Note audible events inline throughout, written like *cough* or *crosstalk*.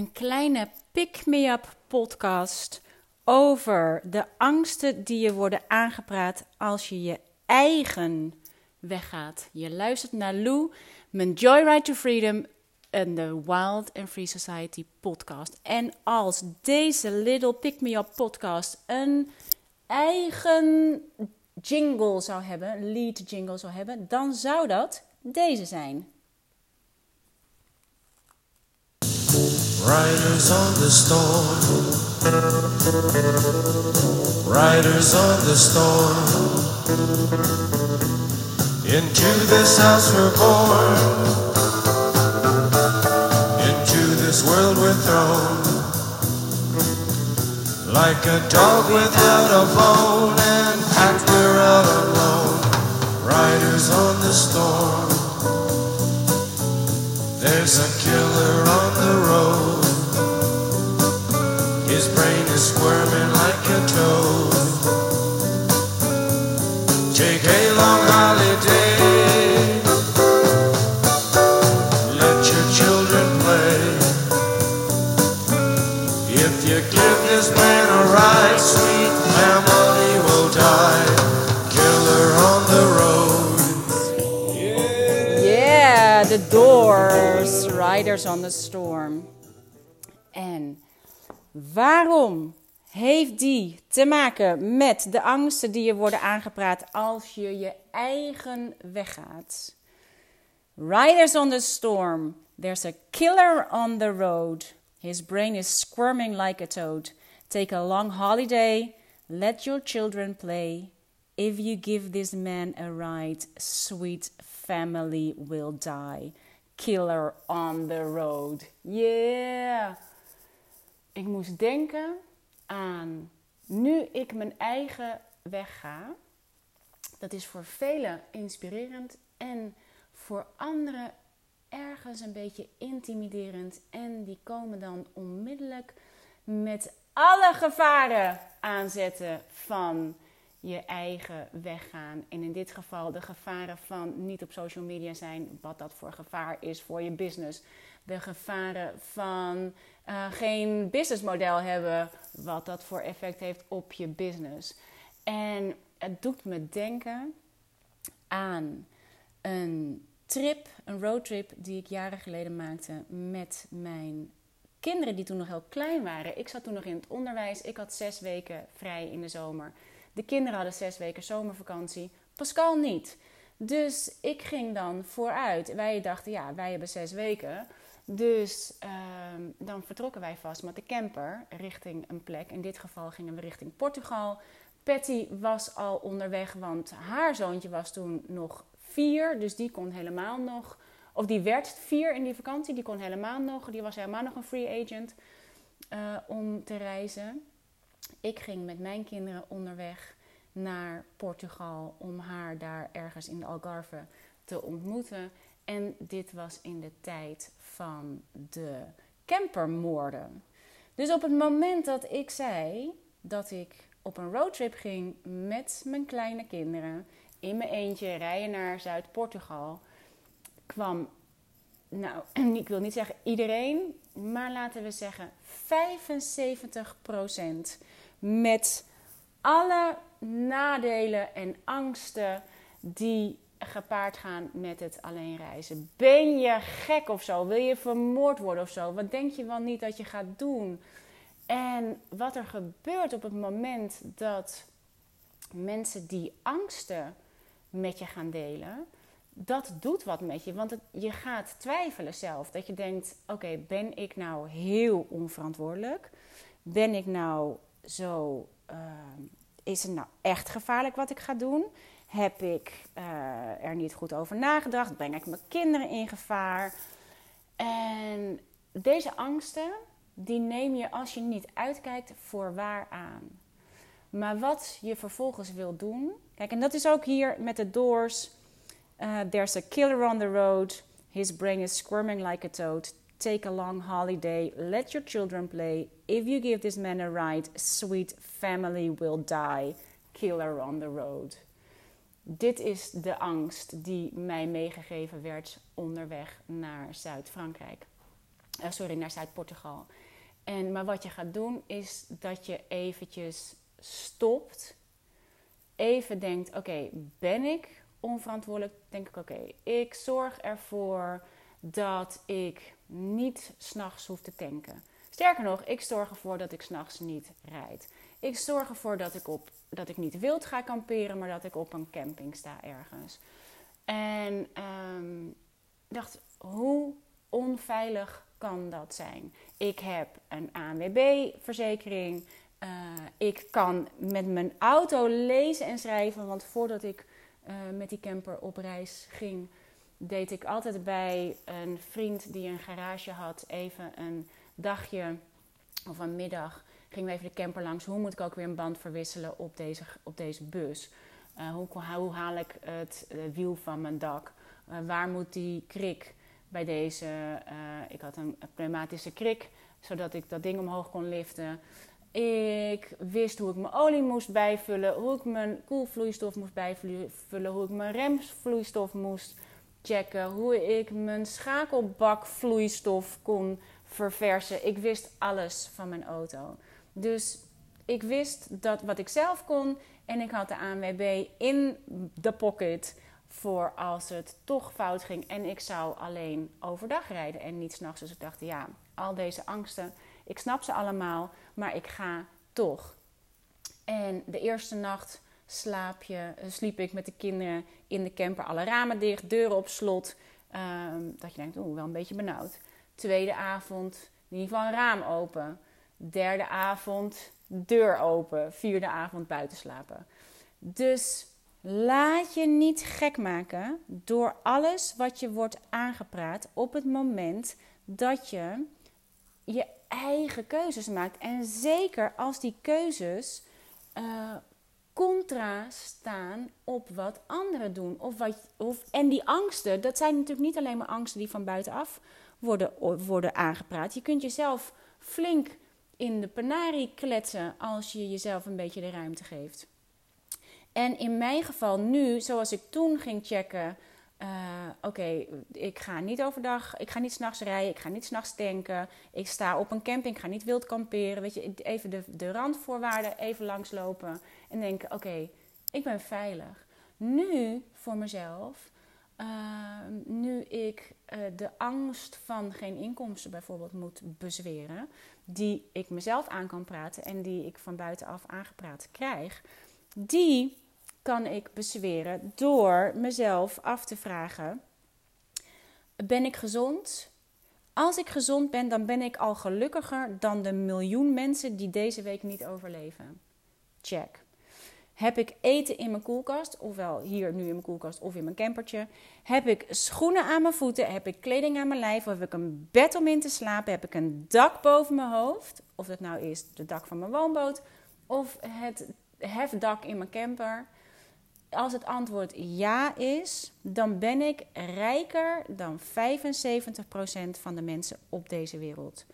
een kleine pick-me-up podcast over de angsten die je worden aangepraat als je je eigen weggaat. Je luistert naar Lou, mijn Joyride to Freedom en de Wild and Free Society podcast. En als deze Little Pick-me-up podcast een eigen jingle zou hebben, lead jingle zou hebben, dan zou dat deze zijn. Riders on the storm. Riders on the storm. Into this house we're born. Into this world we're thrown. Like a dog without a bone, and packed we're out alone. Riders on the storm. There's a killer on the road. Squirming like a toad. Take a long holiday. Let your children play. If you give this man a ride, sweet family will die. Killer on the road. Yeah, the Doors, Riders on the Storm. En waarom heeft die te maken met de angsten die je worden aangepraat als je je eigen weggaat? Riders on the Storm. There's a killer on the road. His brain is squirming like a toad. Take a long holiday. Let your children play. If you give this man a ride, sweet family will die. Killer on the road. Yeah. Ik moest denken aan nu ik mijn eigen weg ga. Dat is voor velen inspirerend en voor anderen ergens een beetje intimiderend. En die komen dan onmiddellijk met alle gevaren aanzetten van je eigen weggaan. En in dit geval de gevaren van niet op social media zijn, wat dat voor gevaar is voor je business. De gevaren van uh, geen businessmodel hebben, wat dat voor effect heeft op je business. En het doet me denken aan een trip, een roadtrip die ik jaren geleden maakte met mijn kinderen die toen nog heel klein waren. Ik zat toen nog in het onderwijs. Ik had zes weken vrij in de zomer. De kinderen hadden zes weken zomervakantie. Pascal niet. Dus ik ging dan vooruit. Wij dachten, ja, wij hebben zes weken. Dus uh, dan vertrokken wij vast met de camper richting een plek. In dit geval gingen we richting Portugal. Patty was al onderweg, want haar zoontje was toen nog vier. Dus die kon helemaal nog. Of die werd vier in die vakantie. Die kon helemaal nog. Die was helemaal nog een free agent uh, om te reizen. Ik ging met mijn kinderen onderweg naar Portugal om haar daar ergens in de Algarve te ontmoeten. En dit was in de tijd van de campermoorden. Dus op het moment dat ik zei dat ik op een roadtrip ging met mijn kleine kinderen, in mijn eentje rijden naar Zuid-Portugal, kwam, nou, *clears throat* ik wil niet zeggen iedereen, maar laten we zeggen 75% met alle nadelen en angsten die gepaard gaan met het alleen reizen. Ben je gek of zo? Wil je vermoord worden of zo? Wat denk je wel niet dat je gaat doen? En wat er gebeurt op het moment dat mensen die angsten met je gaan delen, dat doet wat met je. Want je gaat twijfelen zelf. Dat je denkt: oké, ben ik nou heel onverantwoordelijk? Ben ik nou zo. Uh, is het nou echt gevaarlijk wat ik ga doen? Heb ik uh, er niet goed over nagedacht? Breng ik mijn kinderen in gevaar? En deze angsten, die neem je als je niet uitkijkt voor waar aan. Maar wat je vervolgens wil doen. Kijk, en dat is ook hier met de Doors. Uh, there's a killer on the road. His brain is squirming like a toad. Take a long holiday. Let your children play. If you give this man a ride, sweet family will die. Killer on the road. Dit is de angst die mij meegegeven werd onderweg naar Zuid-Frankrijk. Uh, sorry, naar Zuid-Portugal. En, maar wat je gaat doen is dat je eventjes stopt. Even denkt, oké, ben ik onverantwoordelijk? Denk ik, oké, ik zorg ervoor dat ik niet s'nachts hoef te tanken. Sterker nog, ik zorg ervoor dat ik s'nachts niet rijd. Ik zorg ervoor dat ik, op, dat ik niet wild ga kamperen, maar dat ik op een camping sta ergens. En um, dacht, hoe onveilig kan dat zijn? Ik heb een ANWB-verzekering. Uh, ik kan met mijn auto lezen en schrijven. Want voordat ik uh, met die camper op reis ging, deed ik altijd bij een vriend die een garage had even een dagje of een middag. Gingen we even de camper langs. Hoe moet ik ook weer een band verwisselen op deze, op deze bus? Uh, hoe, hoe, haal ik het wiel van mijn dak? waar moet die krik? bij deze. Ik had een pneumatische krik, zodat ik dat ding omhoog kon liften. Ik wist hoe ik mijn olie moest bijvullen, hoe ik mijn koelvloeistof moest bijvullen, hoe ik mijn remvloeistof moest checken, hoe ik mijn schakelbakvloeistof kon verversen. Ik wist alles van mijn auto. Dus ik wist dat wat ik zelf kon en ik had de ANWB in de pocket voor als het toch fout ging en ik zou alleen overdag rijden en niet s'nachts. Dus ik dacht, ja, al deze angsten, ik snap ze allemaal, maar ik ga toch. En de eerste nacht slaap je, sliep ik met de kinderen in de camper, alle ramen dicht, deuren op slot. Ehm, dat je denkt, oeh, wel een beetje benauwd. Tweede avond, in ieder geval een raam open. Derde avond, deur open. Vierde avond buiten slapen. Dus Laat je niet gek maken door alles wat je wordt aangepraat op het moment dat je je eigen keuzes maakt. En zeker als die keuzes uh, contra staan op wat anderen doen. Of wat, of, en die angsten, dat zijn natuurlijk niet alleen maar angsten die van buitenaf worden, worden aangepraat. Je kunt jezelf flink in de penarie kletsen als je jezelf een beetje de ruimte geeft. En in mijn geval nu, zoals ik toen ging checken. Uh, Oké, ik ga niet overdag, ik ga niet s'nachts rijden, ik ga niet s'nachts tanken. Ik sta op een camping, ik ga niet wild kamperen. Weet je, even de, de randvoorwaarden even langslopen. En denken, oké, ik ben veilig. Nu voor mezelf, uh, nu ik uh, de angst van geen inkomsten bijvoorbeeld moet bezweren. Die ik mezelf aan kan praten en die ik van buitenaf aangepraat krijg die kan ik bezweren door mezelf af te vragen: ben ik gezond? Als ik gezond ben, dan ben ik al gelukkiger dan de miljoen mensen die deze week niet overleven. Check. Heb ik eten in mijn koelkast, ofwel hier nu in mijn koelkast of in mijn campertje? Heb ik schoenen aan mijn voeten? Heb ik kleding aan mijn lijf? Of heb ik een bed om in te slapen? Heb ik een dak boven mijn hoofd? Of dat nou is het dak van mijn woonboot of het hefdak in mijn camper? Als het antwoord ja is, dan ben ik rijker dan 75% van de mensen op deze wereld.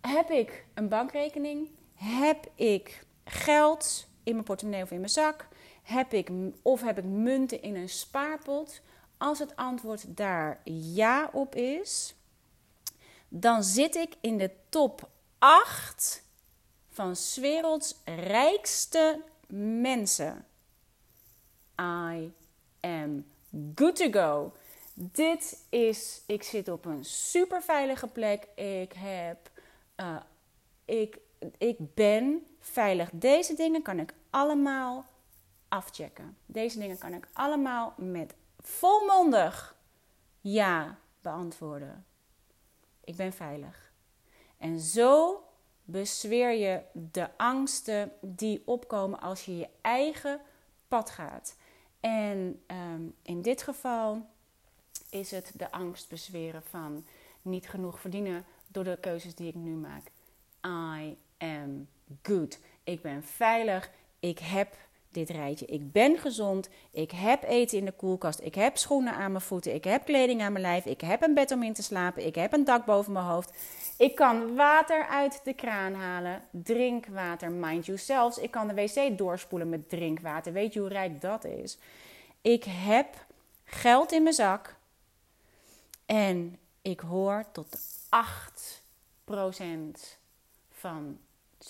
Heb ik een bankrekening? Heb ik geld in mijn portemonnee of in mijn zak? Heb ik, of heb ik munten in een spaarpot? Als het antwoord daar ja op is, dan zit ik in de top 8 van 's werelds rijkste mensen. I am good to go. Dit is, ik zit op een super veilige plek. Ik heb, uh, ik, ik ben veilig. Deze dingen kan ik allemaal afchecken. Deze dingen kan ik allemaal met volmondig ja beantwoorden. Ik ben veilig. En zo bezweer je de angsten die opkomen als je je eigen pad gaat. En ehm, in dit geval is het de angst bezweren van niet genoeg verdienen door de keuzes die ik nu maak. I am good. Ik ben veilig. Ik heb dit rijtje. Ik ben gezond. Ik heb eten in de koelkast. Ik heb schoenen aan mijn voeten. Ik heb kleding aan mijn lijf. Ik heb een bed om in te slapen. Ik heb een dak boven mijn hoofd. Ik kan water uit de kraan halen. Drinkwater, mind you. Zelfs ik kan de wc doorspoelen met drinkwater. Weet je hoe rijk dat is? Ik heb geld in mijn zak. En ik hoor tot de 8% van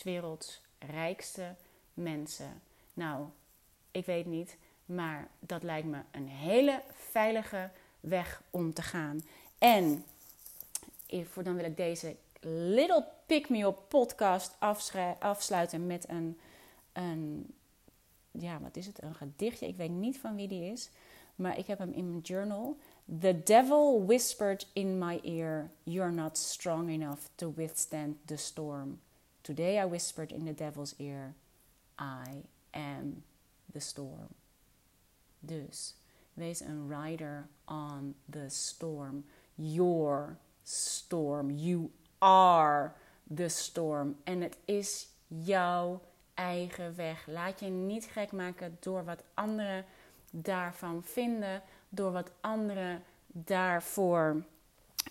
werelds rijkste mensen. Nou, ik weet niet, maar dat lijkt me een hele veilige weg om te gaan. En dan wil ik deze Little Pick Me Up podcast afsluiten met een, een, ja, wat is het? Een gedichtje. Ik weet niet van wie die is, maar ik heb hem in mijn journal. The devil whispered in my ear, You're not strong enough to withstand the storm. Today I whispered in the devil's ear, I am the storm. Dus wees een rider on the storm. Your storm. You are the storm. En het is jouw eigen weg. Laat je niet gek maken door wat anderen daarvan vinden, door wat anderen daarvoor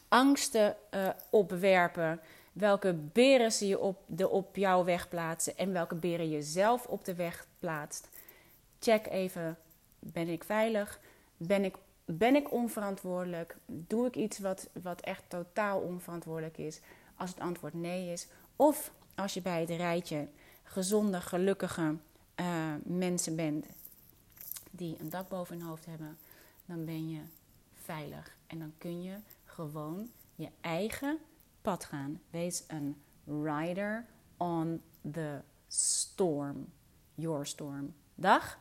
angsten uh, opwerpen. Welke beren ze je op, de, op jouw weg plaatsen en welke beren je zelf op de weg plaatst. Check even: ben ik veilig? Ben ik ben ik onverantwoordelijk? Doe ik iets wat, wat echt totaal onverantwoordelijk is? Als het antwoord nee is. Of als je bij het rijtje gezonde, gelukkige uh, mensen bent die een dak boven hun hoofd hebben, dan ben je veilig. En dan kun je gewoon je eigen pad gaan. Wees een rider on the storm. Your storm. Dag.